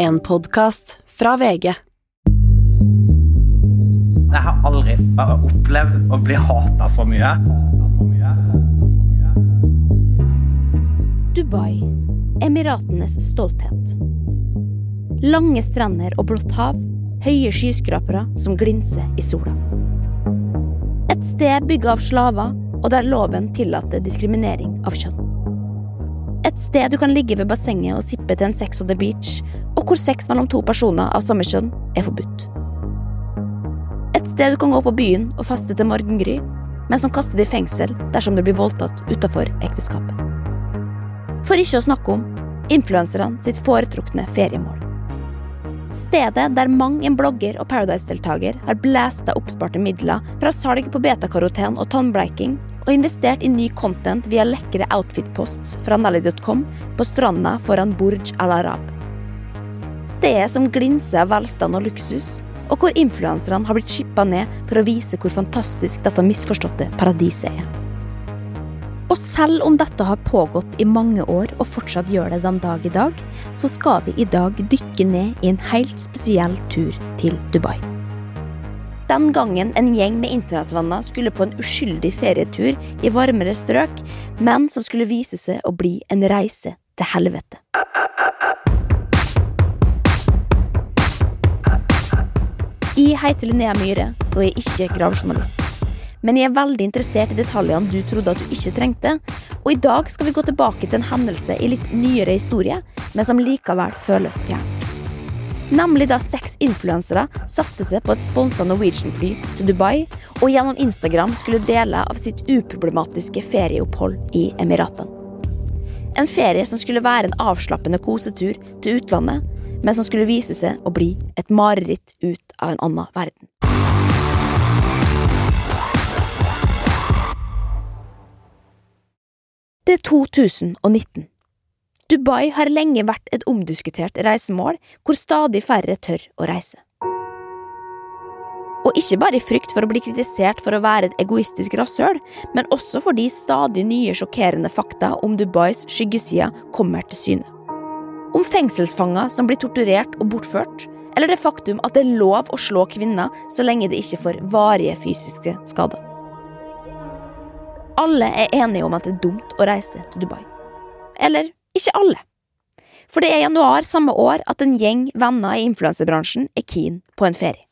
En podkast fra VG. Jeg har aldri opplevd å bli hata så mye. Dubai, Emiratenes stolthet. Lange strender og blått hav, høye skyskrapere som glinser i sola. Et sted bygget av slaver, og der loven tillater diskriminering av kjønn. Et sted du kan ligge ved bassenget og sippe til en sex on the beach, og hvor sex mellom to personer av samme kjønn er forbudt. Et sted du kan gå på byen og faste til morgengry, men som kaster deg i fengsel dersom du blir voldtatt utenfor ekteskapet. For ikke å snakke om influenserne sitt foretrukne feriemål. Stedet der mang en blogger og Paradise-deltaker har blæsta oppsparte midler fra salg på betakaroten og tannbleiking, og investert i ny content via lekre outfit-posts fra Nally.com på stranda foran Burj Al Arab. Stedet som glinser av velstand og luksus, og hvor influenserne har blitt skippa ned for å vise hvor fantastisk dette misforståtte paradiset er. Og selv om dette har pågått i mange år og fortsatt gjør det den dag i dag, så skal vi i dag dykke ned i en helt spesiell tur til Dubai. Den gangen en gjeng med internettvenner skulle på en uskyldig ferietur i varmere strøk, men som skulle vise seg å bli en reise til helvete. Jeg heter Linnea Myhre og er ikke gravjournalist. Men jeg er veldig interessert i detaljene du trodde at du ikke trengte, og i dag skal vi gå tilbake til en hendelse i litt nyere historie, men som likevel føles fjernt. Nemlig da seks influensere satte seg på et sponsa Norwegian-fly til Dubai, og gjennom Instagram skulle dele av sitt uproblematiske ferieopphold i Emiratene. En ferie som skulle være en avslappende kosetur til utlandet, men som skulle vise seg å bli et mareritt ut av en annen verden. Det er 2019. Dubai har lenge vært et omdiskutert reisemål hvor stadig færre tør å reise. Og ikke bare i frykt for å bli kritisert for å være et egoistisk rasshøl, men også fordi stadig nye sjokkerende fakta om Dubais skyggeside kommer til syne. Om fengselsfanger som blir torturert og bortført, eller det faktum at det er lov å slå kvinner så lenge det ikke får varige fysiske skader. Alle er enige om at det er dumt å reise til Dubai. Eller ikke alle. For det er januar samme år at en gjeng venner i influenserbransjen er keen på en ferie.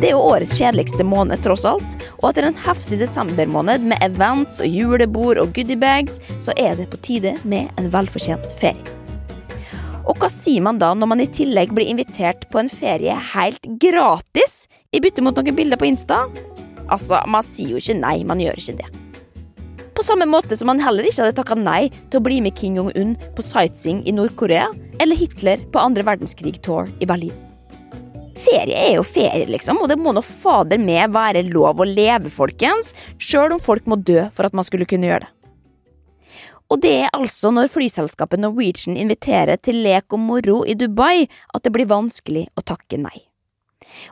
Det er jo årets kjedeligste måned, tross alt, og etter en heftig desembermåned med events og julebord og goodiebags, så er det på tide med en velfortjent ferie. Og hva sier man da når man i tillegg blir invitert på en ferie helt gratis i bytte mot noen bilder på Insta? Altså, man sier jo ikke nei, man gjør ikke det. På samme måte som han heller ikke hadde takka nei til å bli med Kim Jong-un på sightseeing i Nord-Korea, eller Hitler på andre verdenskrig-tour i Berlin. Ferie er jo ferie, liksom, og det må nå fader meg være lov å leve, folkens, sjøl om folk må dø for at man skulle kunne gjøre det. Og det er altså når flyselskapet Norwegian inviterer til lek og moro i Dubai at det blir vanskelig å takke nei.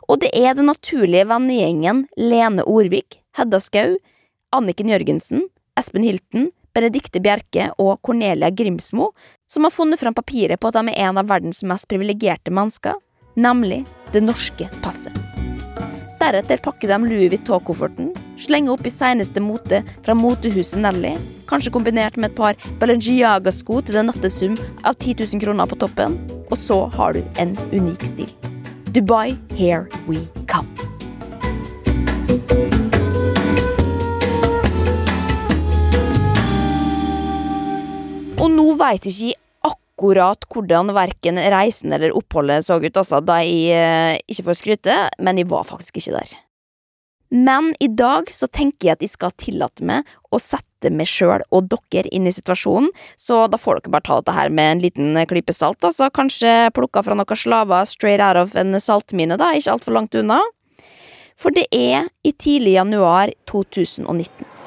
Og det er den naturlige vennegjengen Lene Orvik, Hedda Skau, Anniken Jørgensen, Espen Hilton, Benedikte Bjerke og Cornelia Grimsmo som har funnet fram papiret på at de er en av verdens mest privilegerte mennesker, nemlig det norske passet. Deretter pakker de Louis Vuitton-kofferten, slenger opp i seneste mote fra motehuset Nelly, kanskje kombinert med et par Balenciaga-sko til en nattesum av 10 000 kroner på toppen, og så har du en unik stil. Dubai, here we come. Nå veit ikke jeg akkurat hvordan verken reisen eller oppholdet så ut, altså, da jeg eh, ikke får skryte, men jeg var faktisk ikke der. Men i dag så tenker jeg at jeg skal tillate meg å sette meg sjøl og dere inn i situasjonen, så da får dere bare ta dette her med en liten klype salt, altså kanskje plukka fra noen slaver straight out of en saltmine, da, ikke altfor langt unna. For det er i tidlig januar 2019.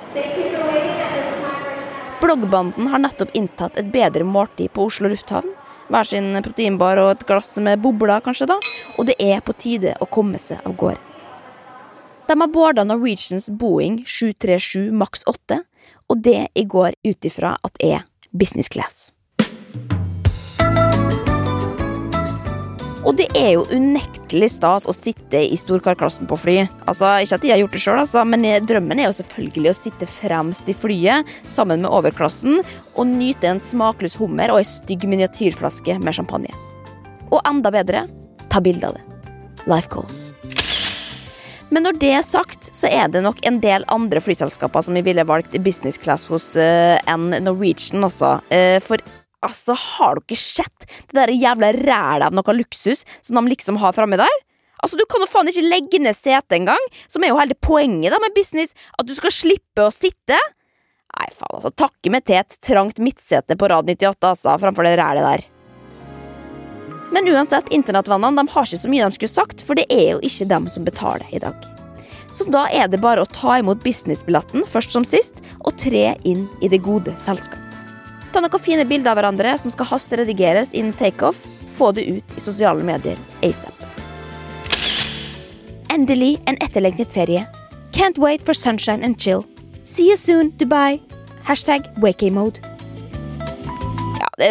Bloggbanden har nettopp inntatt et bedre måltid på Oslo lufthavn. Hver sin proteinbar og et glass med bobler, kanskje, da. Og det er på tide å komme seg av gårde. De har boarda Norwegians Boeing 737 Max 8, og det i går ut ifra at er business class. Og det er jo unektelig stas å sitte i storkarklassen på fly. Altså, Ikke at de har gjort det sjøl, altså, men drømmen er jo selvfølgelig å sitte fremst i flyet sammen med overklassen og nyte en smakløs hummer og ei stygg miniatyrflaske med champagne. Og enda bedre ta bilde av det. Life goals. Men når det er sagt, så er det nok en del andre flyselskaper som vi ville valgt business class hos uh, enn Norwegian, altså. Uh, for Altså, har du ikke sett det der jævla rælet av noe luksus som de liksom har framme der? Altså, Du kan jo faen ikke legge ned setet engang, som er jo hele poenget da med business, at du skal slippe å sitte. Nei, faen, altså, takke meg til et trangt midtsete på rad 98, altså, framfor det rælet der. Men uansett, internettvennene de har ikke så mye de skulle sagt, for det er jo ikke dem som betaler i dag. Så da er det bare å ta imot businessbilletten først som sist, og tre inn i det gode selskap. Ta noen fine bilder av hverandre som skal hasteredigeres innen takeoff. Få det ut i sosiale medier asap. Endelig en etterlengtet ferie. Can't wait for sunshine and chill. See you soon, Dubai. Hashtag wakey-mode. Det er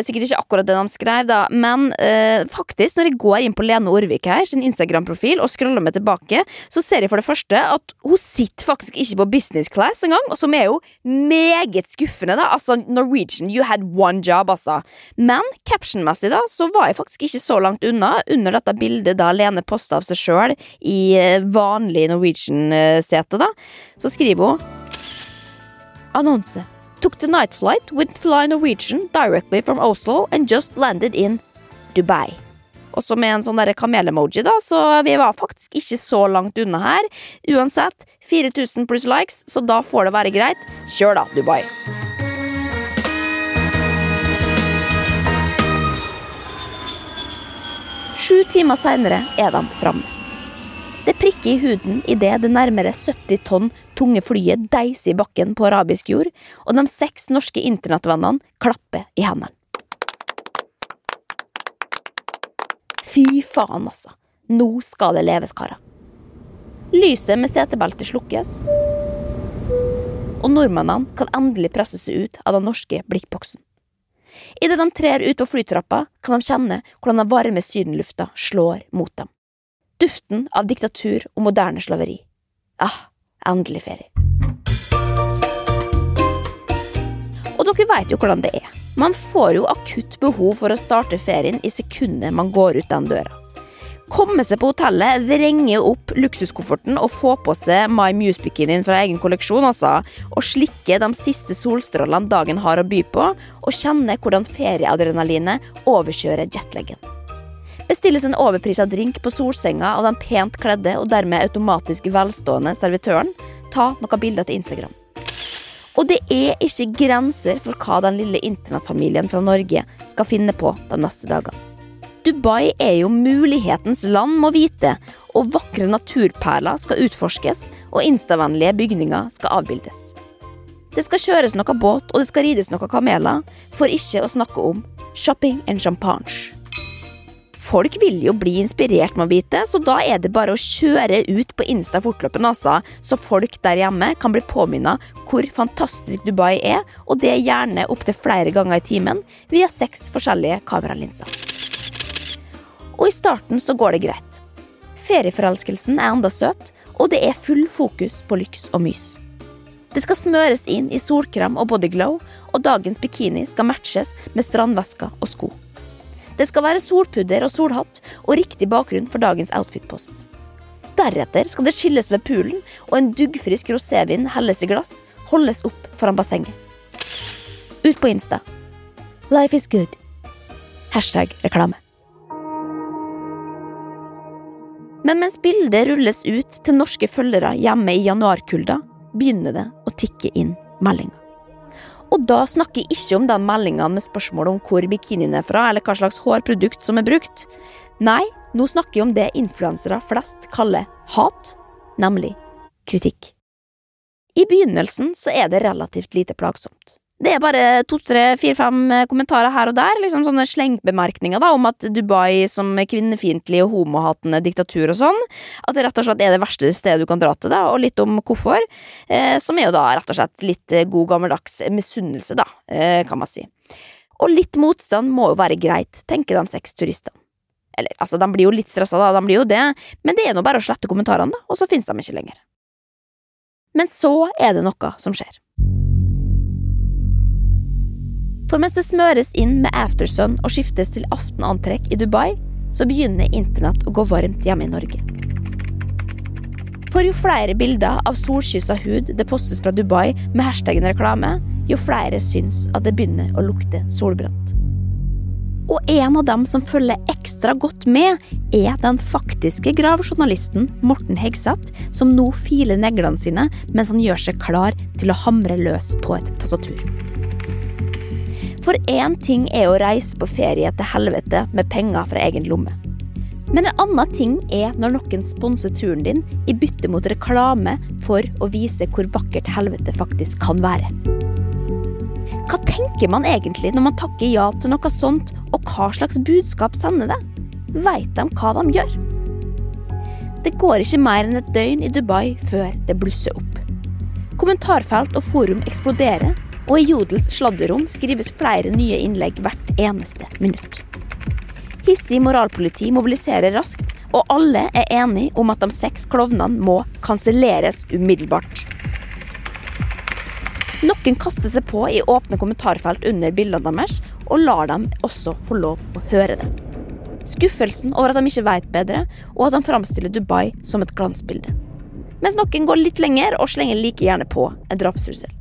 sikkert ikke akkurat det de skrev, da, men eh, faktisk, når jeg går inn på Lene Orvik her, sin Instagram-profil, og scroller meg tilbake, så ser jeg for det første at hun sitter faktisk ikke på business class engang, og som er jo meget skuffende, da. Altså, Norwegian, you had one job, altså. Men captionmessig, da, så var jeg faktisk ikke så langt unna. Under dette bildet da Lene posta av seg sjøl i eh, vanlig Norwegian-sete, da, så skriver hun Annonse took the night flight with Fly Norwegian directly from Oslo and just landed in Dubai. Også med en sånn kamel-emoji, da, så vi var faktisk ikke så langt unna her. Uansett, 4000 pluss likes, så da får det være greit. Kjør da, Dubai. Sju timer seinere er de framme. Det prikker i huden idet det nærmere 70 tonn tunge flyet deiser i bakken på arabisk jord, og de seks norske internettvennene klapper i hendene. Fy faen, altså. Nå skal det leves, karer. Lyset med setebeltet slukkes, og nordmennene kan endelig presse seg ut av den norske blikkboksen. Idet de trer ut på flytrappa, kan de kjenne hvordan den varme sydenlufta slår mot dem. Duften av diktatur og moderne slaveri. Ah, endelig ferie. Og dere veit jo hvordan det er. Man får jo akutt behov for å starte ferien i sekundet man går ut den døra. Komme seg på hotellet, vrenge opp luksuskofferten og få på seg My Muse-bikinien fra egen kolleksjon, altså. Og slikke de siste solstrålene dagen har å by på, og kjenne hvordan ferieadrenalinet overkjører jetlaggen bestilles en overprisa drink på solsenga av den pent kledde og dermed automatisk velstående servitøren. Ta noen bilder til Instagram. Og det er ikke grenser for hva den lille internettfamilien fra Norge skal finne på de neste dagene. Dubai er jo mulighetens land, må vite, og vakre naturperler skal utforskes, og instavennlige bygninger skal avbildes. Det skal kjøres noe båt, og det skal rides noen kameler, for ikke å snakke om shopping and champagne. Folk vil jo bli inspirert, med å vite, så da er det bare å kjøre ut på Insta fortløpende, altså, så folk der hjemme kan bli påminnet hvor fantastisk Dubai er, og det er gjerne opptil flere ganger i timen via seks forskjellige kameralinser. Og i starten så går det greit. Ferieforelskelsen er enda søt, og det er full fokus på lyks og mys. Det skal smøres inn i solkrem og bodyglow, og dagens bikini skal matches med strandvesker og sko. Det skal være solpudder og solhatt og riktig bakgrunn for dagens outfit-post. Deretter skal det skilles ved poolen, og en duggfrisk rosévin helles i glass, holdes opp foran bassenget. Ut på Insta. Life is good. Hashtag reklame. Men mens bildet rulles ut til norske følgere hjemme i januarkulda, begynner det å tikke inn meldinger. Og da snakker jeg ikke om den meldingene med spørsmål om hvor bikinien er fra, eller hva slags hårprodukt som er brukt. Nei, nå snakker jeg om det influensere flest kaller hat, nemlig kritikk. I begynnelsen så er det relativt lite plagsomt. Det er bare to, tre, fire, fem kommentarer her og der, liksom sånne slengbemerkninger da, om at Dubai som kvinnefiendtlig og homohatende diktatur og sånn, at det rett og slett er det verste stedet du kan dra til, da, og litt om hvorfor, eh, som er jo da rett og slett litt eh, god gammeldags misunnelse, da, eh, kan man si. Og litt motstand må jo være greit, tenker de seks turistene. Eller, altså, de blir jo litt stressa, da, de blir jo det, men det er nå bare å slette kommentarene, da, og så finnes de ikke lenger. Men så er det noe som skjer. For mens det smøres inn med aftersun og skiftes til aftenantrekk i Dubai, så begynner internett å gå varmt hjemme i Norge. For jo flere bilder av solkyssa hud det postes fra Dubai med hashtaggen reklame, jo flere syns at det begynner å lukte solbrent. Og en av dem som følger ekstra godt med, er den faktiske gravejournalisten Morten Hegseth, som nå filer neglene sine mens han gjør seg klar til å hamre løs på et tastatur. For én ting er å reise på ferie til helvete med penger fra egen lomme. Men en annen ting er når noen sponser turen din i bytte mot reklame for å vise hvor vakkert helvete faktisk kan være. Hva tenker man egentlig når man takker ja til noe sånt, og hva slags budskap sender det? Veit de hva de gjør? Det går ikke mer enn et døgn i Dubai før det blusser opp. Kommentarfelt og forum eksploderer, og i Jodels sladderom skrives flere nye innlegg hvert eneste minutt. Hissig moralpoliti mobiliserer raskt, og alle er enige om at de seks klovnene må kanselleres umiddelbart. Noen kaster seg på i åpne kommentarfelt under bildene deres, og lar dem også få lov å høre det. Skuffelsen over at de ikke vet bedre, og at de framstiller Dubai som et glansbilde. Mens noen går litt lenger og slenger like gjerne på en drapstrussel.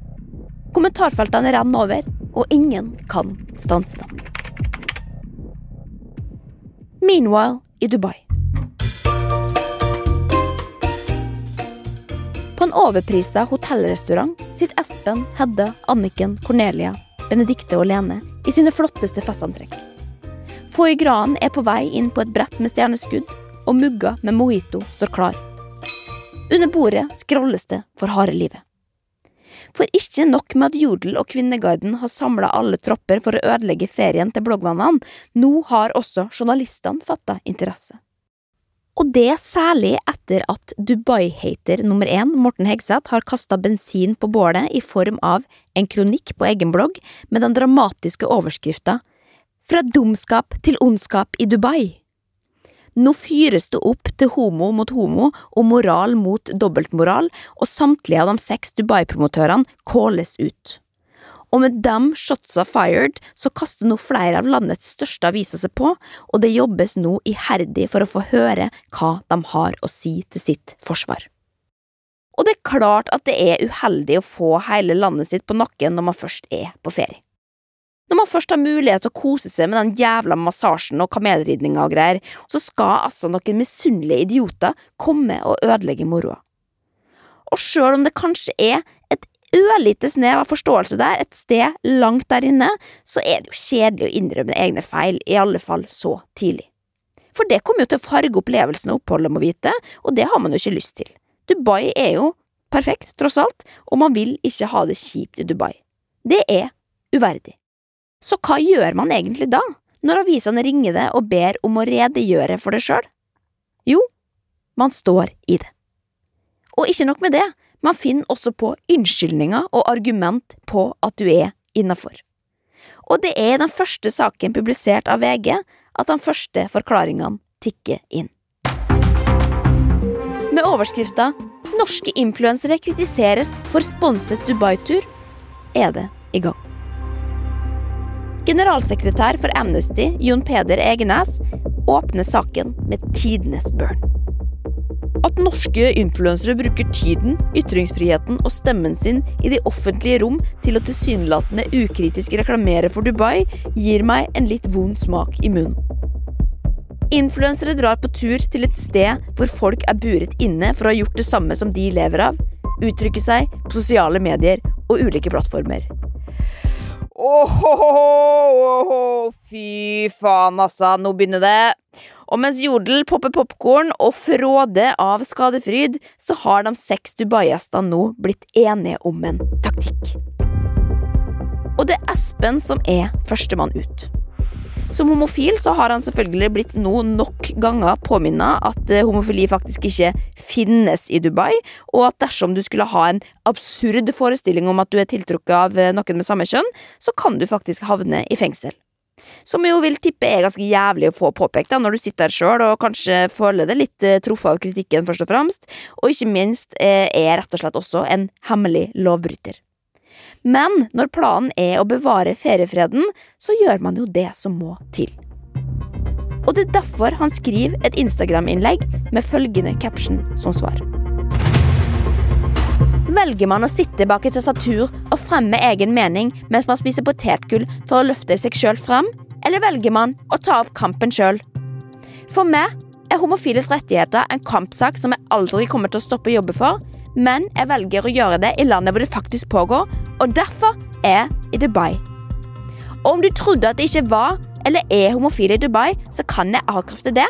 Kommentarfeltene renner over, og ingen kan stanse dem. Meanwhile i Dubai. På en overprisa hotellrestaurant sitter Espen, Hedda, Anniken, Cornelia, Benedikte og Lene i sine flotteste festantrekk. Foie Gran er på vei inn på et brett med stjerneskudd, og mugga med mojito står klar. Under bordet scrolles det for harde livet. For ikke nok med at Jodel og Kvinneguiden har samla alle tropper for å ødelegge ferien til bloggvannene, nå har også journalistene fatta interesse. Og det særlig etter at Dubai-hater nummer én, Morten Hegseth, har kasta bensin på bålet i form av en kronikk på egen blogg med den dramatiske overskrifta Fra dumskap til ondskap i Dubai. Nå fyres det opp til homo mot homo og moral mot dobbeltmoral, og samtlige av de seks Dubai-promotørene kåles ut. Og med dem shotsa fired, så kaster nå flere av landets største aviser seg på, og det jobbes nå iherdig for å få høre hva de har å si til sitt forsvar. Og det er klart at det er uheldig å få hele landet sitt på nakken når man først er på ferie. Når man først har mulighet til å kose seg med den jævla massasjen og kamelridninga og greier, så skal altså noen misunnelige idioter komme og ødelegge moroa. Og sjøl om det kanskje er et ørlite snev av forståelse der, et sted langt der inne, så er det jo kjedelig å innrømme egne feil, i alle fall så tidlig. For det kommer jo til å farge opplevelsen av oppholdet, må vite, og det har man jo ikke lyst til. Dubai er jo perfekt, tross alt, og man vil ikke ha det kjipt i Dubai. Det er uverdig. Så hva gjør man egentlig da, når avisene ringer det og ber om å redegjøre for det sjøl? Jo, man står i det. Og ikke nok med det, man finner også på unnskyldninger og argument på at du er innafor. Og det er i den første saken publisert av VG at de første forklaringene tikker inn. Med overskrifta 'Norske influensere kritiseres for sponset Dubai-tur' er det i gang. Generalsekretær for Amnesty, Jon Peder Egenes, åpner saken med tidenes børn. At norske influensere bruker tiden, ytringsfriheten og stemmen sin i de offentlige rom til å tilsynelatende ukritisk reklamere for Dubai, gir meg en litt vond smak i munnen. Influensere drar på tur til et sted hvor folk er buret inne for å ha gjort det samme som de lever av, uttrykke seg på sosiale medier og ulike plattformer. Åhåhå, fy faen, altså. Nå begynner det. Og mens Jodel popper popkorn og fråder av skadefryd, så har de seks Dubai-gjestene nå blitt enige om en taktikk. Og det er Espen som er førstemann ut. Som homofil så har han selvfølgelig blitt nå nok ganger påminnet at eh, homofili faktisk ikke finnes i Dubai, og at dersom du skulle ha en absurd forestilling om at du er tiltrukket av eh, noen med samme kjønn, så kan du faktisk havne i fengsel. Som jo vil tippe er ganske jævlig å få påpekt da, når du sitter der sjøl og kanskje føler deg litt eh, truffet av kritikken, først og fremst, og ikke minst er rett og slett også en hemmelig lovbryter. Men når planen er å bevare feriefreden, så gjør man jo det som må til. Og det er derfor han skriver et Instagram-innlegg med følgende caption som svar. Velger man å sitte bak et tastatur og fremme egen mening mens man spiser potetgull for å løfte seg sjøl fram, eller velger man å ta opp kampen sjøl? For meg er homofiles rettigheter en kampsak som jeg aldri kommer til å stoppe å jobbe for, men jeg velger å gjøre det i landet hvor det faktisk pågår, og derfor er jeg i Dubai. Og om du trodde at jeg ikke var eller er homofil i Dubai, så kan jeg avkrefte det.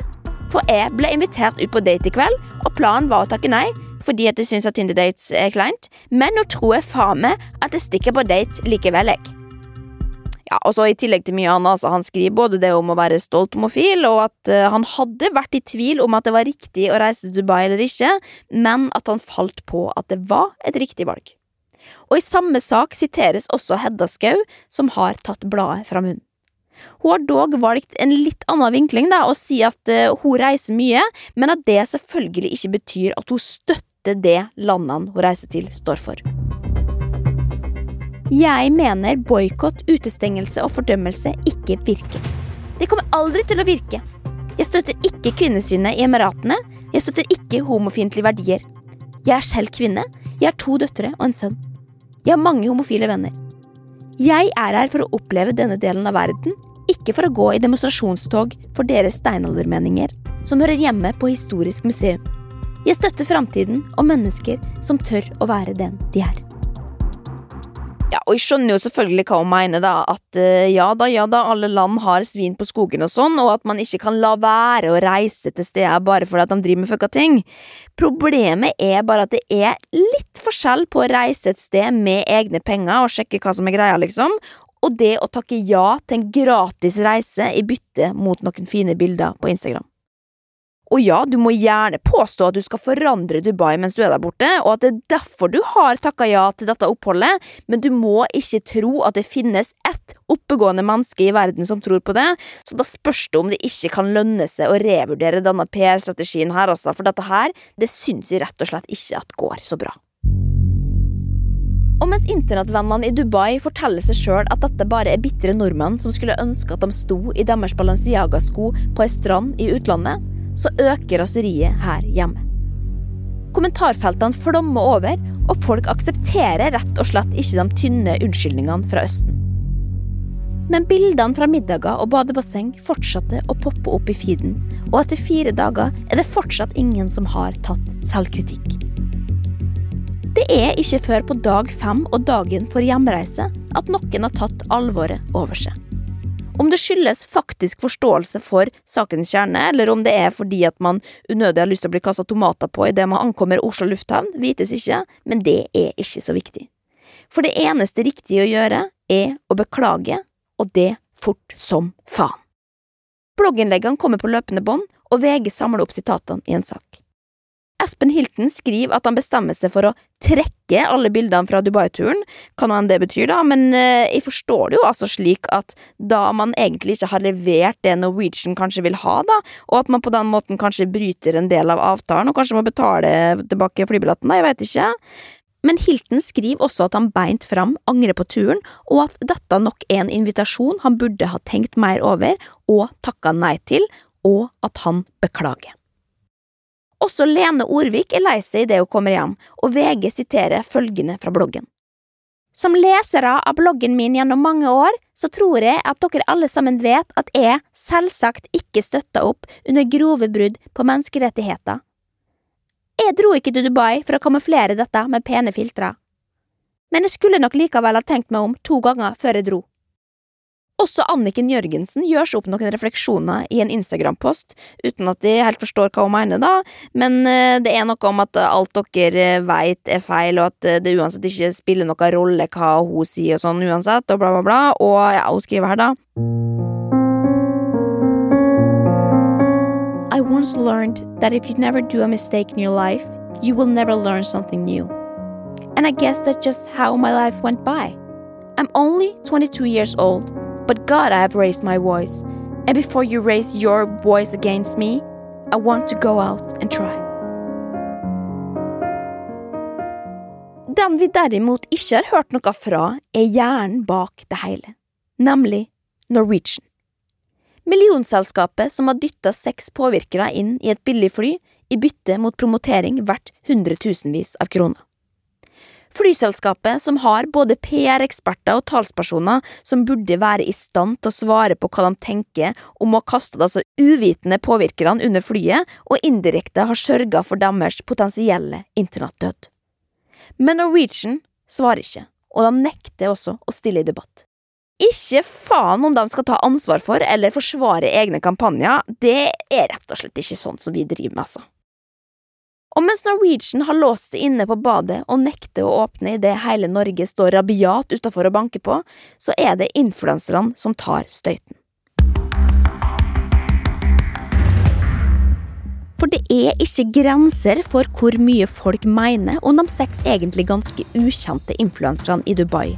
For jeg ble invitert ut på date i kveld, og planen var å takke nei fordi at jeg syns at Tinder-dates er kleint, men nå tror jeg faen meg at jeg stikker på date likevel, jeg. Ja, og så I tillegg til mye annet, altså han skriver både det om å være stolt homofil, og at uh, han hadde vært i tvil om at det var riktig å reise til Dubai eller ikke, men at han falt på at det var et riktig valg. Og i samme sak siteres også Hedda Skau, som har tatt bladet fra munnen. Hun har dog valgt en litt annen vinkling da, og sier at uh, hun reiser mye, men at det selvfølgelig ikke betyr at hun støtter det landene hun reiser til, står for. Jeg mener boikott, utestengelse og fordømmelse ikke virker. Det kommer aldri til å virke. Jeg støtter ikke kvinnesynet i Emiratene. Jeg støtter ikke homofiendtlige verdier. Jeg er selv kvinne. Jeg har to døtre og en sønn. Jeg har mange homofile venner. Jeg er her for å oppleve denne delen av verden, ikke for å gå i demonstrasjonstog for deres steinaldermeninger, som hører hjemme på Historisk museum. Jeg støtter framtiden og mennesker som tør å være den de er. Ja, og jeg skjønner jo selvfølgelig hva hun mener, da. At uh, ja da, ja da, alle land har svin på skogen og sånn, og at man ikke kan la være å reise til steder bare fordi at de driver med fucka ting. Problemet er bare at det er litt forskjell på å reise et sted med egne penger og sjekke hva som er greia, liksom, og det å takke ja til en gratis reise i bytte mot noen fine bilder på Instagram. Og ja, du må gjerne påstå at du skal forandre Dubai mens du er der borte, og at det er derfor du har takka ja til dette oppholdet, men du må ikke tro at det finnes ett oppegående menneske i verden som tror på det, så da spørs det om det ikke kan lønne seg å revurdere denne PR-strategien her, altså, for dette her, det syns jeg rett og slett ikke at går så bra. Og mens internettvennene i Dubai forteller seg sjøl at dette bare er bitre nordmenn som skulle ønske at de sto i deres Balenciaga-sko på ei strand i utlandet, så øker raseriet her hjemme. Kommentarfeltene flommer over, og folk aksepterer rett og slett ikke de tynne unnskyldningene fra Østen. Men bildene fra middager og badebasseng fortsatte å poppe opp i feeden, og etter fire dager er det fortsatt ingen som har tatt selvkritikk. Det er ikke før på dag fem og dagen for hjemreise at noen har tatt alvoret over seg. Om det skyldes faktisk forståelse for sakens kjerne, eller om det er fordi at man unødig har lyst til å bli kasta tomater på idet man ankommer Oslo lufthavn, vites ikke, men det er ikke så viktig. For det eneste riktige å gjøre er å beklage, og det fort som faen. Blogginnleggene kommer på løpende bånd, og VG samler opp sitatene i en sak. Espen Hilton skriver at han bestemmer seg for å trekke alle bildene fra Dubai-turen, nå enn det betyr, da, men eh, jeg forstår det jo altså slik at da man egentlig ikke har levert det Norwegian kanskje vil ha, da, og at man på den måten kanskje bryter en del av avtalen og kanskje må betale tilbake flybilletten, da, jeg vet ikke. Men Hilton skriver også at han beint fram angrer på turen, og at dette nok er en invitasjon han burde ha tenkt mer over og takka nei til, og at han beklager. Også Lene Orvik er lei seg idet hun kommer hjem, og VG siterer følgende fra bloggen. Som lesere av bloggen min gjennom mange år, så tror jeg at dere alle sammen vet at jeg selvsagt ikke støtta opp under grove brudd på menneskerettigheter. Jeg dro ikke til Dubai for å kamuflere dette med pene filtre. Men jeg skulle nok likevel ha tenkt meg om to ganger før jeg dro. Også Anniken Jørgensen gjør seg opp noen refleksjoner i en Instagram-post, uten at de helt forstår hva hun mener, da, men eh, det er noe om at alt dere veit er feil, og at det uansett ikke spiller noen rolle hva hun sier og sånn uansett, og bla, bla, bla, og ja, hun skriver her, da. I once learned that if you never do a mistake in your life, you will never learn something new. And I guess that's just how my life went by. I'm only 22 years old, but God, I have raised my voice. And before you raise your voice against me, I want to go out and try. Den vi derimot ikke har hørt noe fra, er hjernen bak det hele, nemlig Norwegian. Millionselskapet som har dytta seks påvirkere inn i et billig fly i bytte mot promotering verdt hundretusenvis av kroner. Flyselskapet som har både PR-eksperter og talspersoner som burde være i stand til å svare på hva de tenker om å ha kastet disse uvitende påvirkerne under flyet, og indirekte har sørga for deres potensielle internettdød. Men Norwegian svarer ikke, og de nekter også å stille i debatt. Ikke faen om de skal ta ansvar for eller forsvare egne kampanjer, det er rett og slett ikke sånn som vi driver med, altså. Og mens Norwegian har låst det inne på badet og nekter å åpne idet hele Norge står rabiat utafor og banker på, så er det influenserne som tar støyten. For det er ikke grenser for hvor mye folk mener om de seks egentlig ganske ukjente influenserne i Dubai.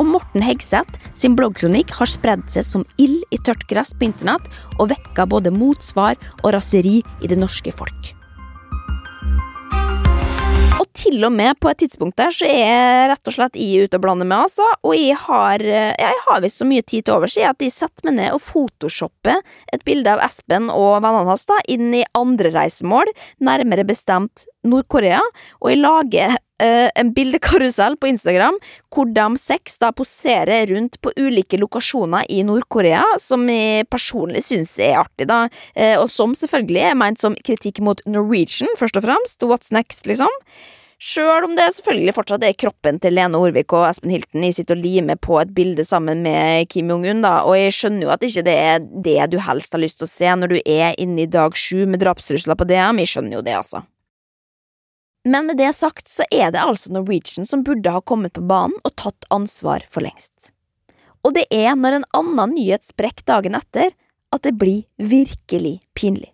Og Morten Hegseth sin bloggkronikk har spredd seg som ild i tørt gress på internett og vekka både motsvar og raseri i det norske folk. Og til og med på et tidspunkt der så er rett og slett jeg ute og blander med, altså. Og jeg har, jeg har visst så mye tid til overs at jeg setter meg ned og photoshopper et bilde av Espen og vennene hans da, inn i andre reisemål, nærmere bestemt Nord-Korea, og jeg lager uh, en bildekarusell på Instagram hvor de seks da poserer rundt på ulike lokasjoner i Nord-Korea, som jeg personlig syns er artig, da, uh, og som selvfølgelig er meint som kritikk mot Norwegian, først og fremst, what's next, liksom. Sjøl om det selvfølgelig fortsatt er kroppen til Lene Orvik og Espen Hilton i sitt og limer på et bilde sammen med Kim Jong-un, da, og jeg skjønner jo at ikke det er det du helst har lyst til å se når du er inne i dag sju med drapstrusler på DM, jeg skjønner jo det, altså. Men med det sagt så er det altså Norwegian som burde ha kommet på banen og tatt ansvar for lengst. Og det er når en annen nyhet sprekker dagen etter, at det blir virkelig pinlig.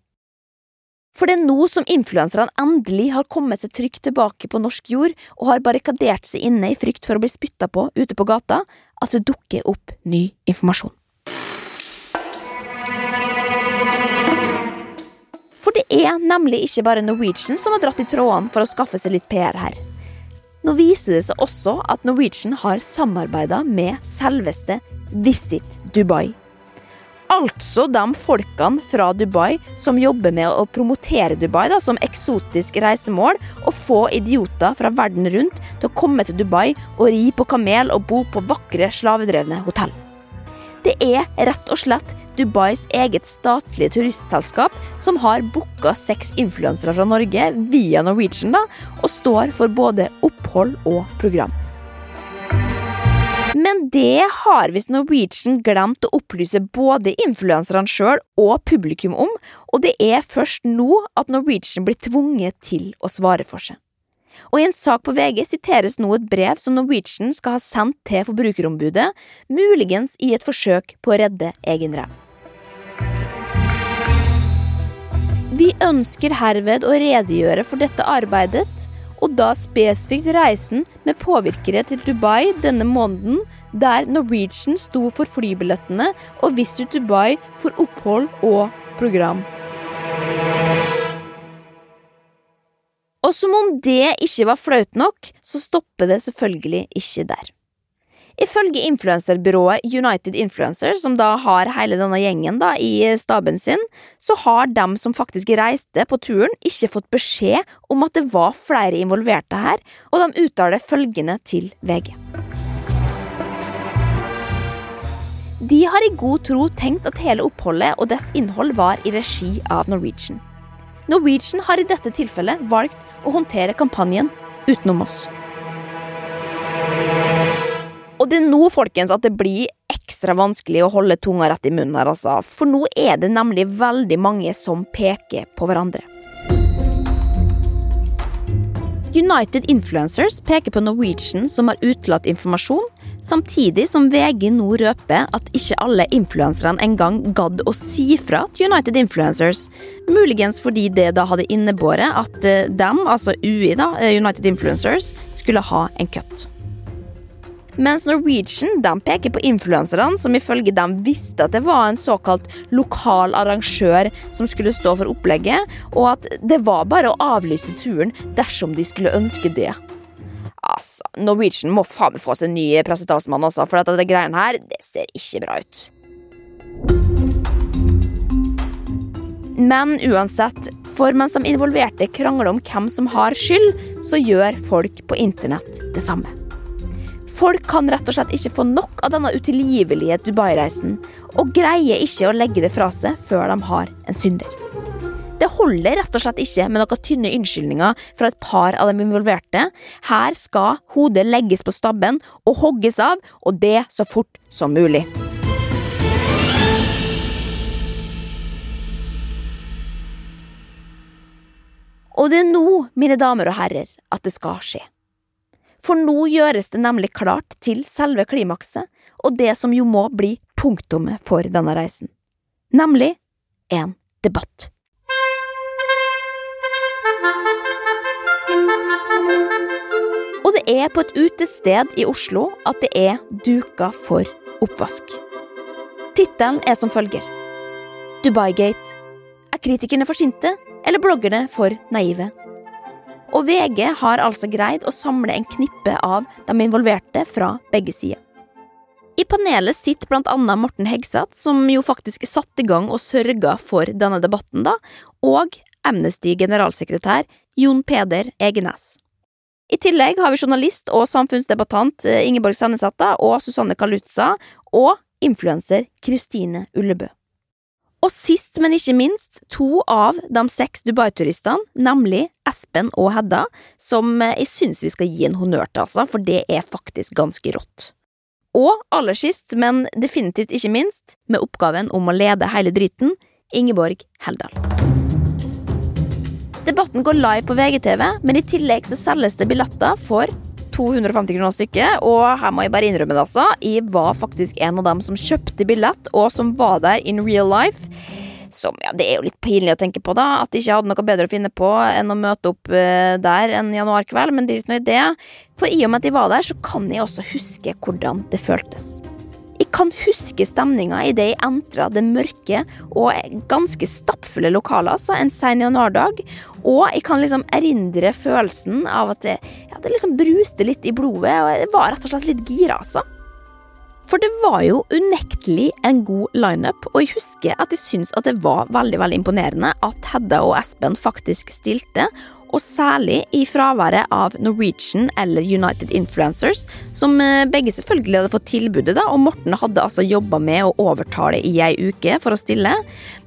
For det er nå som influenserne endelig har kommet seg trygt tilbake på norsk jord og har barrikadert seg inne i frykt for å bli spytta på ute på gata, at det dukker opp ny informasjon. For det er nemlig ikke bare Norwegian som har dratt i trådene for å skaffe seg litt PR her. Nå viser det seg også at Norwegian har samarbeida med selveste Visit Dubai. Altså de folkene fra Dubai som jobber med å promotere Dubai da, som eksotisk reisemål, og få idioter fra verden rundt til å komme til Dubai og ri på kamel og bo på vakre, slavedrevne hotell. Det er rett og slett Dubais eget statlige turistselskap, som har booka seks influensere fra Norge via Norwegian, da, og står for både opphold og program. Men det har visst Norwegian glemt å opplyse både influenserne sjøl og publikum om, og det er først nå at Norwegian blir tvunget til å svare for seg. Og I en sak på VG siteres nå et brev som Norwegian skal ha sendt til Forbrukerombudet, muligens i et forsøk på å redde egen ræv. Vi ønsker herved å redegjøre for dette arbeidet, og da spesifikt reisen med påvirkere til Dubai denne måneden, der Norwegian sto for flybillettene og Visit Dubai for opphold og program. Og som om det ikke var flaut nok, så stopper det selvfølgelig ikke der. Ifølge influenserbyrået United Influencers, som da har hele denne gjengen da i staben sin, så har dem som faktisk reiste på turen, ikke fått beskjed om at det var flere involverte her, og de uttaler følgende til VG. De har i god tro tenkt at hele oppholdet og dets innhold var i regi av Norwegian. Norwegian har i dette tilfellet valgt å håndtere kampanjen utenom oss. Det er nå, folkens, at det blir ekstra vanskelig å holde tunga rett i munnen her, altså. For nå er det nemlig veldig mange som peker på hverandre. United Influencers peker på Norwegian som har utelatt informasjon, samtidig som VG nå røper at ikke alle influenserne engang gadd å si fra til United Influencers, muligens fordi det da hadde innebåret at eh, dem, altså UI, da, eh, United Influencers, skulle ha en kutt. Mens Norwegian de peker på influenserne, som ifølge dem visste at det var en såkalt lokal arrangør som skulle stå for opplegget, og at det var bare å avlyse turen dersom de skulle ønske det. Altså, Norwegian må faen meg få seg ny pressetalsmann, altså, for dette det greiene her, det ser ikke bra ut. Men uansett, for mens de involverte krangler om hvem som har skyld, så gjør folk på internett det samme. Folk kan rett og slett ikke få nok av denne utilgivelige Dubai-reisen, og greier ikke å legge det fra seg før de har en synder. Det holder rett og slett ikke med noen tynne unnskyldninger fra et par av de involverte. Her skal hodet legges på stabben og hogges av, og det så fort som mulig. Og det er nå, mine damer og herrer, at det skal skje. For nå gjøres det nemlig klart til selve klimakset, og det som jo må bli punktummet for denne reisen. Nemlig en debatt. Og det er på et utested i Oslo at det er duka for oppvask. Tittelen er som følger Dubai-gate. Er kritikerne for sinte, eller bloggerne for naive? Og VG har altså greid å samle en knippe av de involverte fra begge sider. I panelet sitter blant annet Morten Hegseth, som jo faktisk satte i gang og sørga for denne debatten, da, og Amnesty generalsekretær Jon Peder Egenes. I tillegg har vi journalist og samfunnsdebattant eh, Ingeborg Sannesata og Susanne Kalutza, og influenser Kristine Ullebø. Og sist, men ikke minst, to av de seks Dubai-turistene, nemlig Espen og Hedda, som eh, jeg syns vi skal gi en honnør til, altså, for det er faktisk ganske rått. Og aller sist, men definitivt ikke minst, med oppgaven om å lede hele driten, Ingeborg Heldal. Debatten går live på VGTV, men i tillegg så selges det billetter for 250 kroner stykket, og her må jeg bare innrømme det, altså. Jeg var faktisk en av dem som kjøpte billett, og som var der in real life. Som, ja, Det er jo litt pinlig å tenke på, da, at de ikke hadde noe bedre å finne på enn å møte opp uh, der en januarkveld, men drit nå i det. For i og med at de var der, så kan jeg også huske hvordan det føltes. Jeg kan huske stemninga idet jeg entra det mørke og ganske stappfulle lokalet altså, en sen januardag. Og jeg kan liksom erindre følelsen av at det, ja, det liksom bruste litt i blodet, og jeg var rett og slett litt gira, altså. For det var jo unektelig en god lineup, og jeg husker at jeg syns at det var veldig veldig imponerende at Hedda og Espen faktisk stilte, og særlig i fraværet av Norwegian eller United Influencers, som eh, begge selvfølgelig hadde fått tilbudet, da, og Morten hadde altså jobba med å overtale i ei uke for å stille,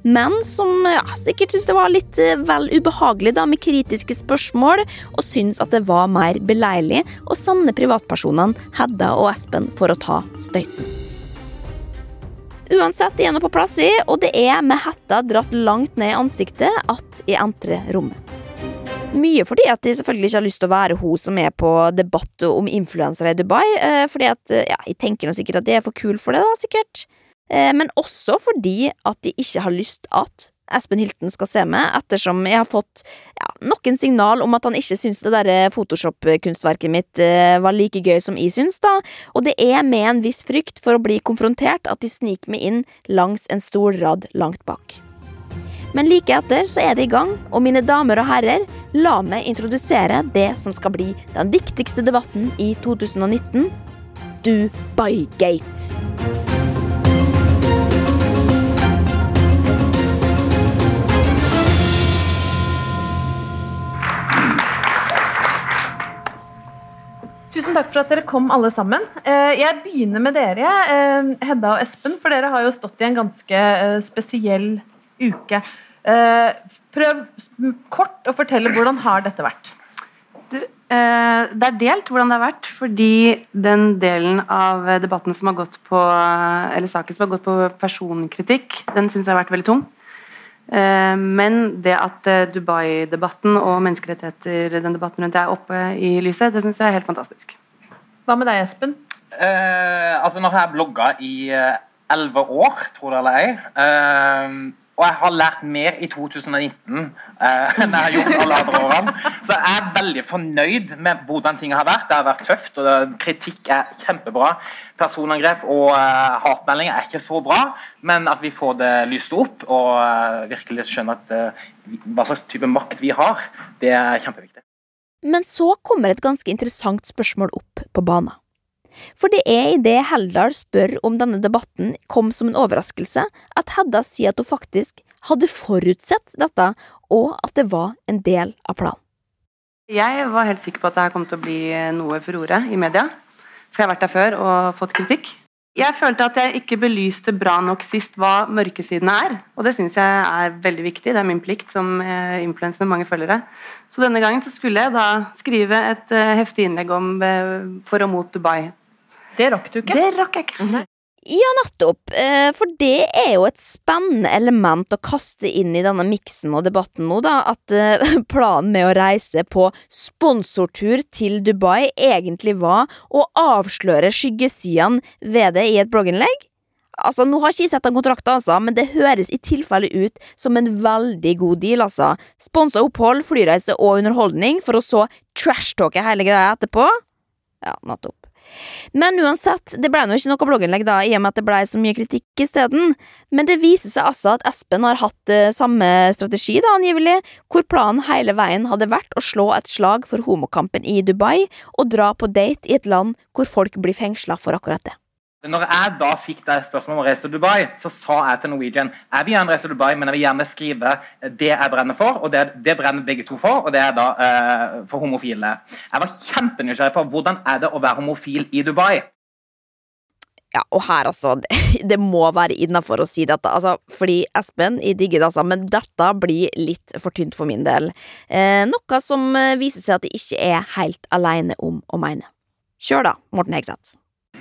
men som ja, sikkert syntes det var litt eh, vel ubehagelig da med kritiske spørsmål, og syntes at det var mer beleilig å sende privatpersonene Hedda og Espen for å ta støyten. Uansett, er nå på plass i, og det er med hetta dratt langt ned i ansiktet at jeg entrer rommet. Mye fordi at de selvfølgelig ikke har lyst til å være hun som er på debatt om influensere i Dubai. Eh, fordi at, eh, ja, Jeg tenker nå sikkert at de er for kul for det, da, sikkert. Eh, men også fordi at de ikke har lyst at Espen Hilton skal se meg, ettersom jeg har fått ja, noen signal om at han ikke syns det der Photoshop-kunstverket mitt var like gøy som jeg syns, da. Og det er med en viss frykt for å bli konfrontert at de sniker meg inn langs en stor rad langt bak. Men like etter så er det i gang, og mine damer og herrer, la meg introdusere det som skal bli den viktigste debatten i 2019 Dubai-gate. Tusen takk for at dere kom, alle sammen. Eh, jeg begynner med dere, eh, Hedda og Espen, for dere har jo stått i en ganske eh, spesiell uke. Eh, prøv kort å fortelle hvordan har dette vært? Du, eh, det er delt hvordan det har vært, fordi den delen av debatten som har gått på eller saken som har gått på personkritikk, den syns jeg har vært veldig tung. Eh, men det at Dubai-debatten og menneskerettigheter, den debatten rundt er oppe i lyset, det syns jeg er helt fantastisk. Hva med deg, Espen? Eh, altså, nå har jeg blogga i elleve år, tror det eller ei. Eh, og jeg har lært mer i 2019 eh, enn jeg har gjort alle andre årene. Så jeg er veldig fornøyd med hvordan ting har vært. Det har vært tøft, og kritikk er kjempebra. Personangrep og eh, hatmeldinger er ikke så bra, men at vi får det lyst opp og eh, virkelig skjønner at eh, hva slags type makt vi har, det er kjempeviktig. Men så kommer et ganske interessant spørsmål opp på banen. For det er idet Heldal spør om denne debatten kom som en overraskelse, at Hedda sier at hun faktisk hadde forutsett dette, og at det var en del av planen. Jeg var helt sikker på at det her kom til å bli noe furore i media. For jeg har vært der før og fått kritikk. Jeg følte at jeg ikke belyste bra nok sist hva mørkesidene er. Og det syns jeg er veldig viktig. Det er min plikt som eh, influenser med mange følgere. Så denne gangen så skulle jeg da skrive et eh, heftig innlegg om eh, for og mot Dubai. Det rakk du ikke. Det rakk jeg ikke. Ja, nettopp. Eh, for det er jo et spennende element å kaste inn i denne miksen og debatten nå, da. At eh, planen med å reise på sponsortur til Dubai egentlig var å avsløre skyggesidene ved det i et blogginnlegg. Altså, Nå har ikke jeg sett den kontrakten, altså, men det høres i tilfelle ut som en veldig god deal. altså. Sponsa opphold, flyreise og underholdning, for å så trashtalke hele greia etterpå. Ja, nettopp. Men uansett, det ble nå ikke noe blogginnlegg da, i og med at det ble så mye kritikk isteden. Men det viser seg altså at Espen har hatt uh, samme strategi, da, angivelig, hvor planen hele veien hadde vært å slå et slag for homokampen i Dubai og dra på date i et land hvor folk blir fengsla for akkurat det. Når jeg da fikk det spørsmålet om å reise til Dubai, så sa jeg til Norwegian jeg vil gjerne reise til Dubai, men jeg vil gjerne skrive det jeg brenner for, og det, det brenner begge to for, og det er da eh, for homofile. Jeg var kjempenysgjerrig på hvordan er det å være homofil i Dubai. Ja, og her, altså, det, må være innafor å si dette, altså, fordi Espen, jeg digger det, altså, men dette blir litt for tynt for min del. Eh, noe som eh, viser seg at jeg ikke er helt aleine om å mene. Kjør da, Morten Hegseth.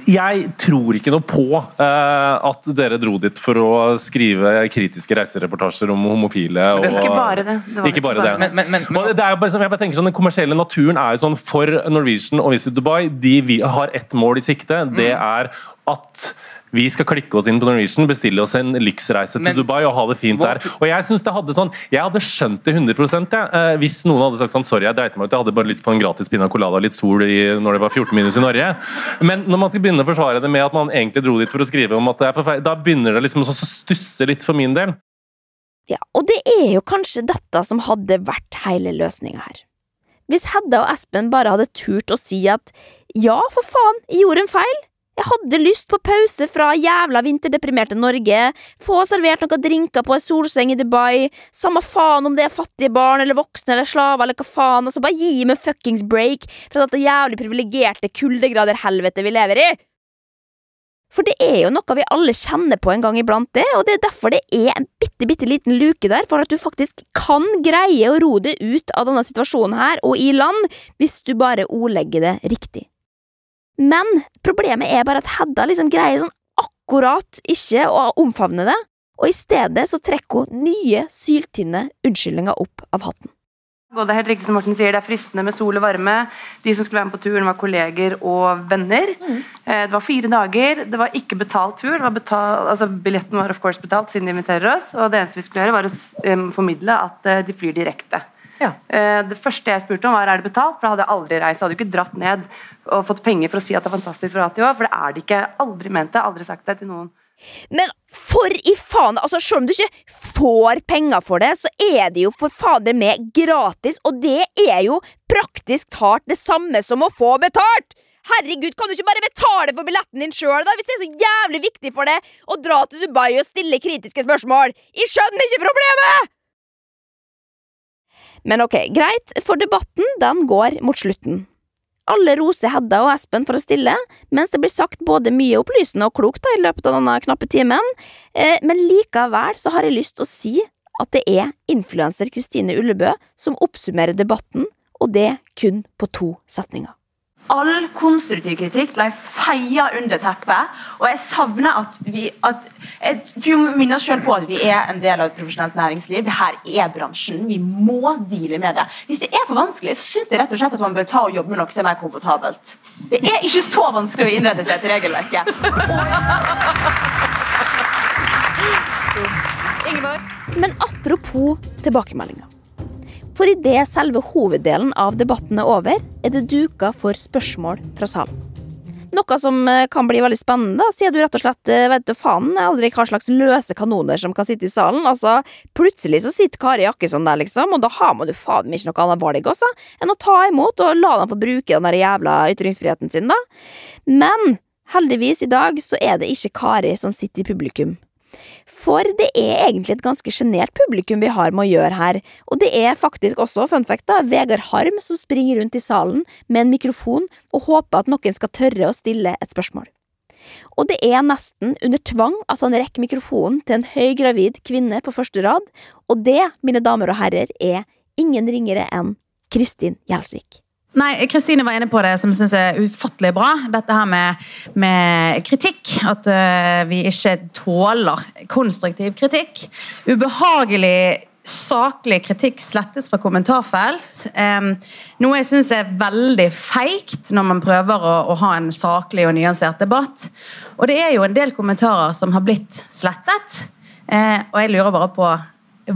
Jeg tror ikke noe på uh, at dere dro dit for å skrive kritiske reisereportasjer om homofile. Og, ikke bare det. det ikke bare det. Men, men, men, det er jo bare, jeg bare tenker sånn, Den kommersielle naturen er jo sånn for Norwegian og Visit Dubai. De har ett mål i sikte. Det mm. er at vi skal klikke oss inn på Norwegian, bestille oss en lyksreise til Dubai og ha det fint der. Og Jeg synes det hadde sånn, jeg hadde skjønt det 100 ja, eh, hvis noen hadde sagt sånn Sorry, jeg dreit meg ut, jeg hadde bare lyst på en gratis pina colada og litt sol i, når det var 14 minus i Norge. Men når man skal begynne å forsvare det med at man egentlig dro dit for å skrive om at det er forferdelig, da begynner det liksom å stusse litt for min del. Ja, og det er jo kanskje dette som hadde vært hele løsninga her. Hvis Hedda og Espen bare hadde turt å si at ja, for faen, jeg gjorde en feil, jeg hadde lyst på pause fra jævla vinterdeprimerte Norge, få servert noen drinker på ei solseng i Dubai, samme faen om det er fattige barn eller voksne eller slaver eller hva faen, altså bare gi meg fuckings break fra dette jævlig privilegerte kuldegrader-helvete vi lever i! For det er jo noe vi alle kjenner på en gang iblant, det, og det er derfor det er en bitte, bitte liten luke der for at du faktisk kan greie å ro deg ut av denne situasjonen her og i land, hvis du bare ordlegger det riktig. Men problemet er bare at Hedda liksom greier sånn akkurat ikke å omfavne det, og i stedet så trekker hun nye, syltynne unnskyldninger opp av hatten. Det er helt riktig som Morten sier, det er fristende med sol og varme. De som skulle være med på turen, var kolleger og venner. Mm. Eh, det var fire dager. Det var ikke betalt tur. Betalt, altså billetten var of course betalt siden de inviterer oss. Og det eneste vi skulle gjøre, var å formidle at eh, de flyr direkte. Ja. Eh, det første jeg spurte om, var er det betalt, for da hadde jeg aldri reist. Jeg hadde ikke dratt ned og fått penger for å si at det er fantastisk for var, for det er det ikke. Aldri ment det, aldri sagt det til noen. Men for i faen, altså selv om du ikke får penger for det, så er det jo for fader meg gratis, og det er jo praktisk talt det samme som å få betalt! Herregud, kan du ikke bare betale for billetten din sjøl, hvis det er så jævlig viktig for deg å dra til Dubai og stille kritiske spørsmål? Jeg skjønner ikke problemet! Men ok, greit, for debatten den går mot slutten. Alle roser Hedda og Espen for å stille, mens det blir sagt både mye opplysende og klokt da, i løpet av denne knappe timen, eh, men likevel så har jeg lyst til å si at det er influenser Kristine Ullebø som oppsummerer debatten og det kun på to setninger. All konstruktiv kritikk ble feia under teppet, og jeg savner at vi at, Jeg tror vi minner oss selv på at vi er en del av et profesjonelt næringsliv. Dette er bransjen. Vi må deale med det. Hvis det er for vanskelig, så syns jeg rett og slett at man bør ta og jobbe med noe som er mer komfortabelt. Det er ikke så vanskelig å innrette seg etter regelverket. Men apropos tilbakemeldinger. For idet selve hoveddelen av debatten er over, er det duka for spørsmål fra salen. Noe som eh, kan bli veldig spennende, sier du rett og slett eh, vet du faen aldri hva slags løse kanoner som kan sitte i salen. Altså, Plutselig så sitter Kari Jakkesson der, liksom, og da har man jo faen meg ikke noe annet valg også enn å ta imot og la dem få bruke den der jævla ytringsfriheten sin, da. Men heldigvis, i dag så er det ikke Kari som sitter i publikum. For det er egentlig et ganske sjenert publikum vi har med å gjøre her, og det er faktisk også, fun fact, da, Vegard Harm som springer rundt i salen med en mikrofon og håper at noen skal tørre å stille et spørsmål. Og det er nesten under tvang at han rekker mikrofonen til en høygravid kvinne på første rad, og det, mine damer og herrer, er ingen ringere enn Kristin Gjelsvik. Nei, Kristine var inne på det som syns er ufattelig bra. Dette her med, med kritikk. At uh, vi ikke tåler konstruktiv kritikk. Ubehagelig saklig kritikk slettes fra kommentarfelt. Um, noe jeg syns er veldig feigt når man prøver å, å, ha en saklig og nyansert debatt. Og det er jo en del kommentarer som har blitt slettet. Uh, og jeg lurer bare på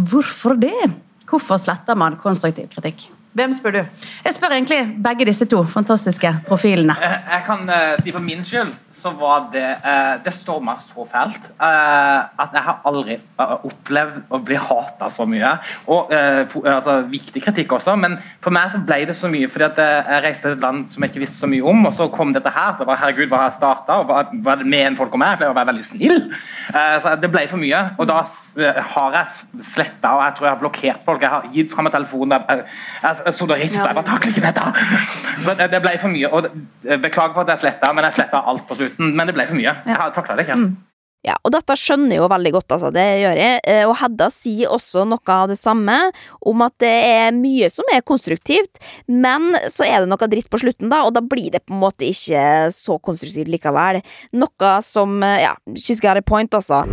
hvorfor det? Hvorfor sletter man konstruktiv kritikk? Hvem spør du? Jeg spør egentlig begge disse to fantastiske profilene. Jeg, jeg kan uh, si for min skyld så var det uh, Det storma så fælt uh, at jeg har aldri opplevd å bli hata så mye. Og altså, Viktig kritikk også, men for meg så ble det så mye fordi at jeg reiste til et land som jeg ikke visste så mye om, og så kom dette her. så jeg bare, herregud, hva har jeg starta? Og hva det med en folk om meg? Jeg pleier å være veldig snill. så Det ble for mye. Og da har jeg sletta, og jeg tror jeg har blokkert folk. Jeg har gitt fram en telefon der Jeg, jeg, så da rista jeg bare takler ikke dette! Det ble for mye. og Beklager for at jeg sletta, men jeg sletta alt på slutten. Men det ble for mye. Jeg takla det ikke. Mm. Ja, og dette skjønner jeg jo veldig godt, altså, det gjør jeg. Eh, og Hedda sier også noe av det samme, om at det er mye som er konstruktivt, men så er det noe dritt på slutten, da, og da blir det på en måte ikke så konstruktivt likevel. Noe som, eh, ja, she's got a point, altså.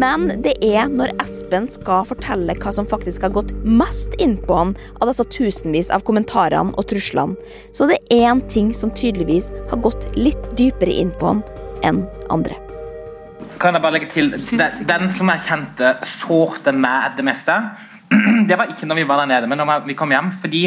Men det er når Espen skal fortelle hva som faktisk har gått mest inn på han av disse tusenvis av kommentarene og truslene, så det er én ting som tydeligvis har gått litt dypere inn på han enn andre. Kan jeg bare legge til Den, den som jeg kjente sårte meg det meste, det var ikke når vi var der nede, men når vi kom hjem. fordi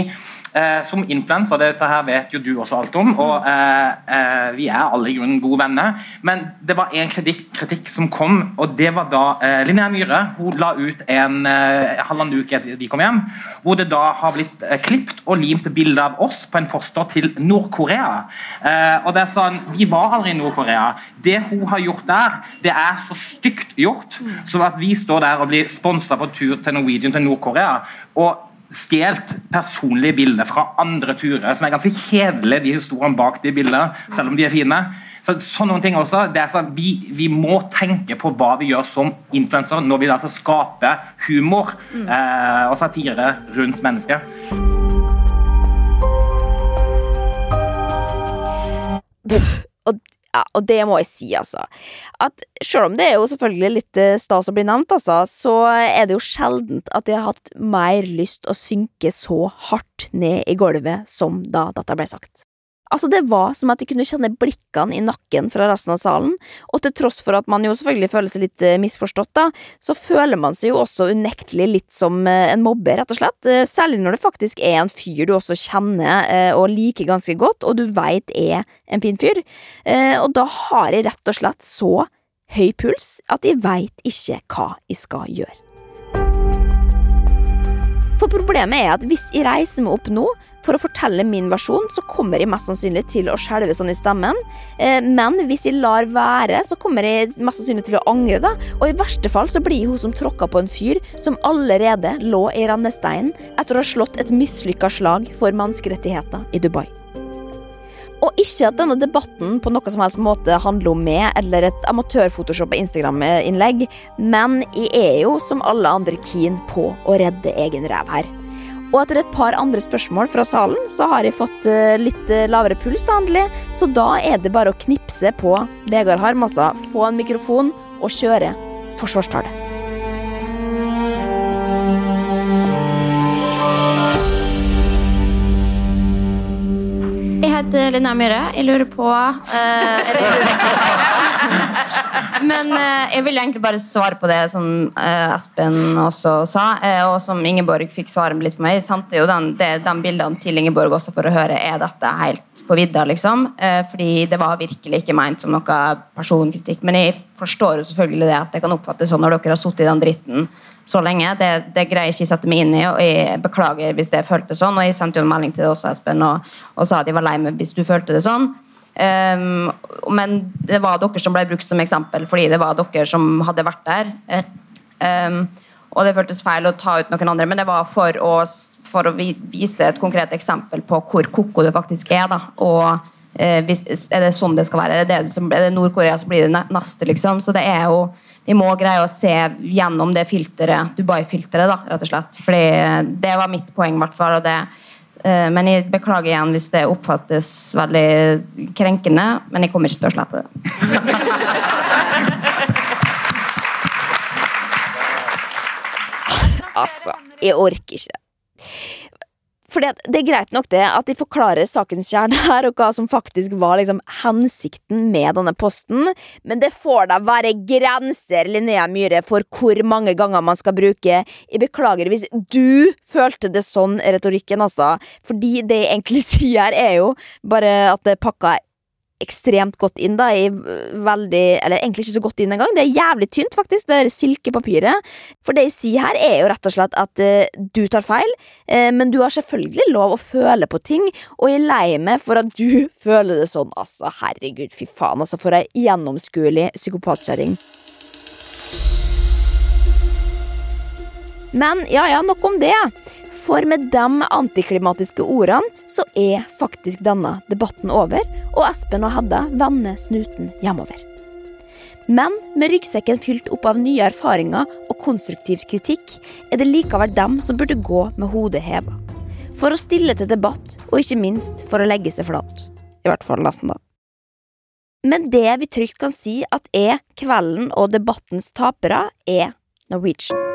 Eh, som influenser, dette her vet jo du også alt om, og eh, eh, vi er alle i grunnen gode venner. Men det var en kritikk, kritikk som kom, og det var da eh, Linnea Myhre hun la ut en eh, halvannen uke etter vi kom hjem, hvor det da har blitt eh, klipt og limt bilde av oss på en poster til Nord-Korea. Eh, og det er sånn, Vi var aldri i Nord-Korea. Det hun har gjort der, det er så stygt gjort, så at vi står der og blir sponsa på tur til Norwegian til Nord-Korea. og stjålet personlige bilder fra andre turer, som er ganske kjedelige, de historiene bak de bildene, selv om de er fine. Så, sånne ting også, det er sånn, vi, vi, må tenke på hva vi gjør som influensere når vi altså skaper humor mm. eh, og satire rundt mennesker. Og ja, og det må jeg si, altså. At selv om det er jo selvfølgelig litt eh, stas å bli nevnt, altså, så er det jo sjeldent at jeg har hatt mer lyst å synke så hardt ned i gulvet som da dette ble sagt. Altså, det var som at de kunne kjenne blikkene i nakken fra resten av salen, og til tross for at man jo selvfølgelig føler seg litt eh, misforstått, da, så føler man seg jo også unektelig litt som eh, en mobber, rett og slett. Eh, særlig når det faktisk er en fyr du også kjenner og liker ganske godt, og du veit er en fin fyr. Og da har jeg rett og slett så høy puls at jeg veit ikke hva jeg skal gjøre. For problemet er at hvis jeg reiser meg opp nå for å fortelle min versjon, så kommer jeg mest sannsynlig til å skjelve sånn i stemmen. Eh, men hvis jeg lar være, så kommer jeg mest sannsynlig til å angre, da. Og i verste fall så blir hun som tråkka på en fyr som allerede lå i rennesteinen etter å ha slått et mislykka slag for menneskerettigheter i Dubai. Og ikke at denne debatten på noe som helst måte handler om meg eller et amatørphotoshop på Instagram-innlegg, men jeg er jo som alle andre keen på å redde egen ræv her. Og etter et par andre spørsmål fra salen, så har jeg fått eh, litt eh, lavere puls, da, endelig. Så da er det bare å knipse på Vegard Harm, altså. Få en mikrofon og kjøre forsvarstale. Jeg heter Linnea Myhre. Jeg lurer på uh, Men eh, jeg vil egentlig bare svare på det som eh, Espen også sa, eh, og som Ingeborg fikk svare litt for meg. Jeg sendte jo den, det, den bildene til Ingeborg også for å høre er dette helt på vidda. liksom. Eh, fordi det var virkelig ikke meint som noe personkritikk. Men jeg forstår jo selvfølgelig det at det kan oppfattes sånn når dere har sittet i den dritten så lenge. Det, det greier jeg ikke sette meg inn i, og jeg beklager hvis det føltes sånn. Og jeg sendte jo en melding til deg også, Espen, og, og sa at jeg var lei meg hvis du følte det sånn. Um, men det var dere som ble brukt som eksempel, fordi det var dere som hadde vært der. Um, og det føltes feil å ta ut noen andre, men det var for å, for å vise et konkret eksempel på hvor koko det faktisk er. da, og eh, Er det sånn det skal være? Er det, det er Nord-Korea så blir det neste, liksom. Så det er jo vi må greie å se gjennom det filteret, Dubai-filteret, da, rett og slett. Fordi det var mitt poeng, i hvert fall. Og det, eh, men jeg beklager igjen hvis det oppfattes veldig krenkende, men jeg kommer ikke til å slette det. Altså, jeg orker ikke. Fordi Det er greit nok det at de forklarer sakens kjerne her, og hva som faktisk var liksom hensikten med denne posten, men det får da være grenser, Linnea Myhre, for hvor mange ganger man skal bruke. Jeg beklager hvis du følte det sånn, retorikken, altså, fordi det jeg egentlig sier her, er jo bare at det pakka ekstremt godt inn, da, i veldig Eller egentlig ikke så godt inn engang. Det er jævlig tynt, faktisk, det er silkepapiret. For det jeg sier her, er jo rett og slett at uh, du tar feil, uh, men du har selvfølgelig lov å føle på ting, og jeg er lei meg for at du føler det sånn. Altså, herregud, fy faen, altså, for ei gjennomskuelig psykopatkjerring. Men ja, ja, nok om det. For med de antiklimatiske ordene så er faktisk denne debatten over, og Espen og Hedda vender snuten hjemover. Men med ryggsekken fylt opp av nye erfaringer og konstruktiv kritikk, er det likevel dem som burde gå med hodet heva. For å stille til debatt, og ikke minst for å legge seg flat. I hvert fall nesten, da. Men det vi trygt kan si at er kvelden og debattens tapere, er Norwegian.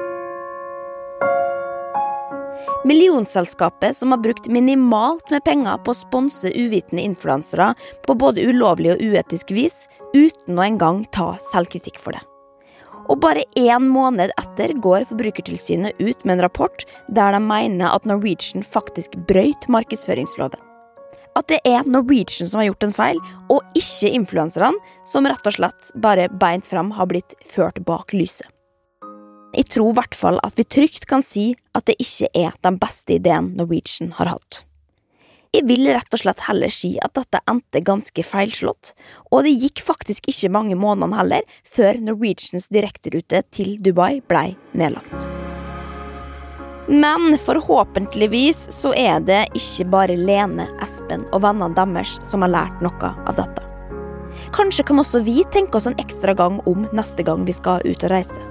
Millionselskapet som har brukt minimalt med penger på å sponse uvitende influensere på både ulovlig og uetisk vis, uten å engang ta selvkritikk for det. Og bare én måned etter går Forbrukertilsynet ut med en rapport der de mener at Norwegian faktisk brøyt markedsføringsloven. At det er Norwegian som har gjort en feil, og ikke influenserne, som rett og slett bare beint fram har blitt ført bak lyset. Jeg tror i hvert fall at vi trygt kan si at det ikke er den beste ideen Norwegian har hatt. Jeg vil rett og slett heller si at dette endte ganske feilslått, og det gikk faktisk ikke mange månedene heller før Norwegians direkterute til Dubai blei nedlagt. Men forhåpentligvis så er det ikke bare Lene, Espen og vennene deres som har lært noe av dette. Kanskje kan også vi tenke oss en ekstra gang om neste gang vi skal ut og reise.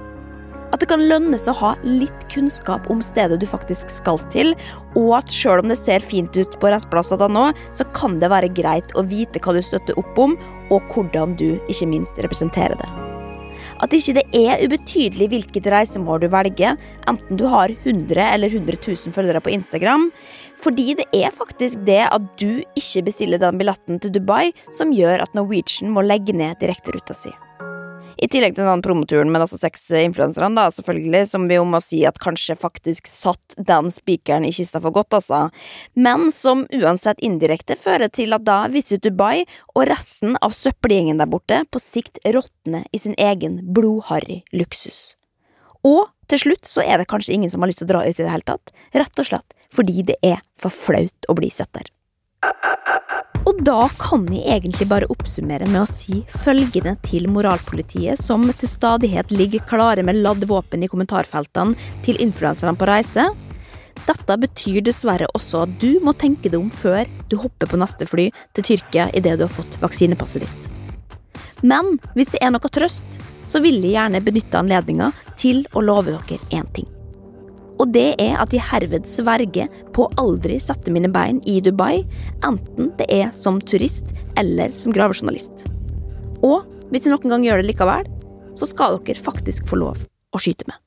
At det kan lønnes å ha litt kunnskap om stedet du faktisk skal til, og at selv om det ser fint ut på restplassene nå, så kan det være greit å vite hva du støtter opp om, og hvordan du ikke minst representerer det. At ikke det er ubetydelig hvilket reisemål du velger, enten du har 100 eller 100 000 følgere på Instagram, fordi det er faktisk det at du ikke bestiller den billetten til Dubai som gjør at Norwegian må legge ned direkteruta si. I tillegg til den promoturen med disse seks influenserne, da, selvfølgelig, som vi jo må si at kanskje faktisk satt den spikeren i kista for godt, altså. Men som uansett indirekte fører til at da Visit Dubai og resten av søppelgjengen der borte på sikt råtner i sin egen blodharry luksus. Og til slutt så er det kanskje ingen som har lyst til å dra ut i det hele tatt, rett og slett fordi det er for flaut å bli sett der. Da kan jeg egentlig bare oppsummere med å si følgende til moralpolitiet, som til stadighet ligger klare med ladd våpen i kommentarfeltene til influenserne på reise. Dette betyr dessverre også at du må tenke deg om før du hopper på neste fly til Tyrkia idet du har fått vaksinepasset ditt. Men hvis det er noe trøst, så vil jeg gjerne benytte anledninga til å love dere én ting. Og det er at jeg herved sverger på aldri sette mine bein i Dubai, enten det er som turist eller som gravejournalist. Og hvis jeg noen gang gjør det likevel, så skal dere faktisk få lov å skyte med.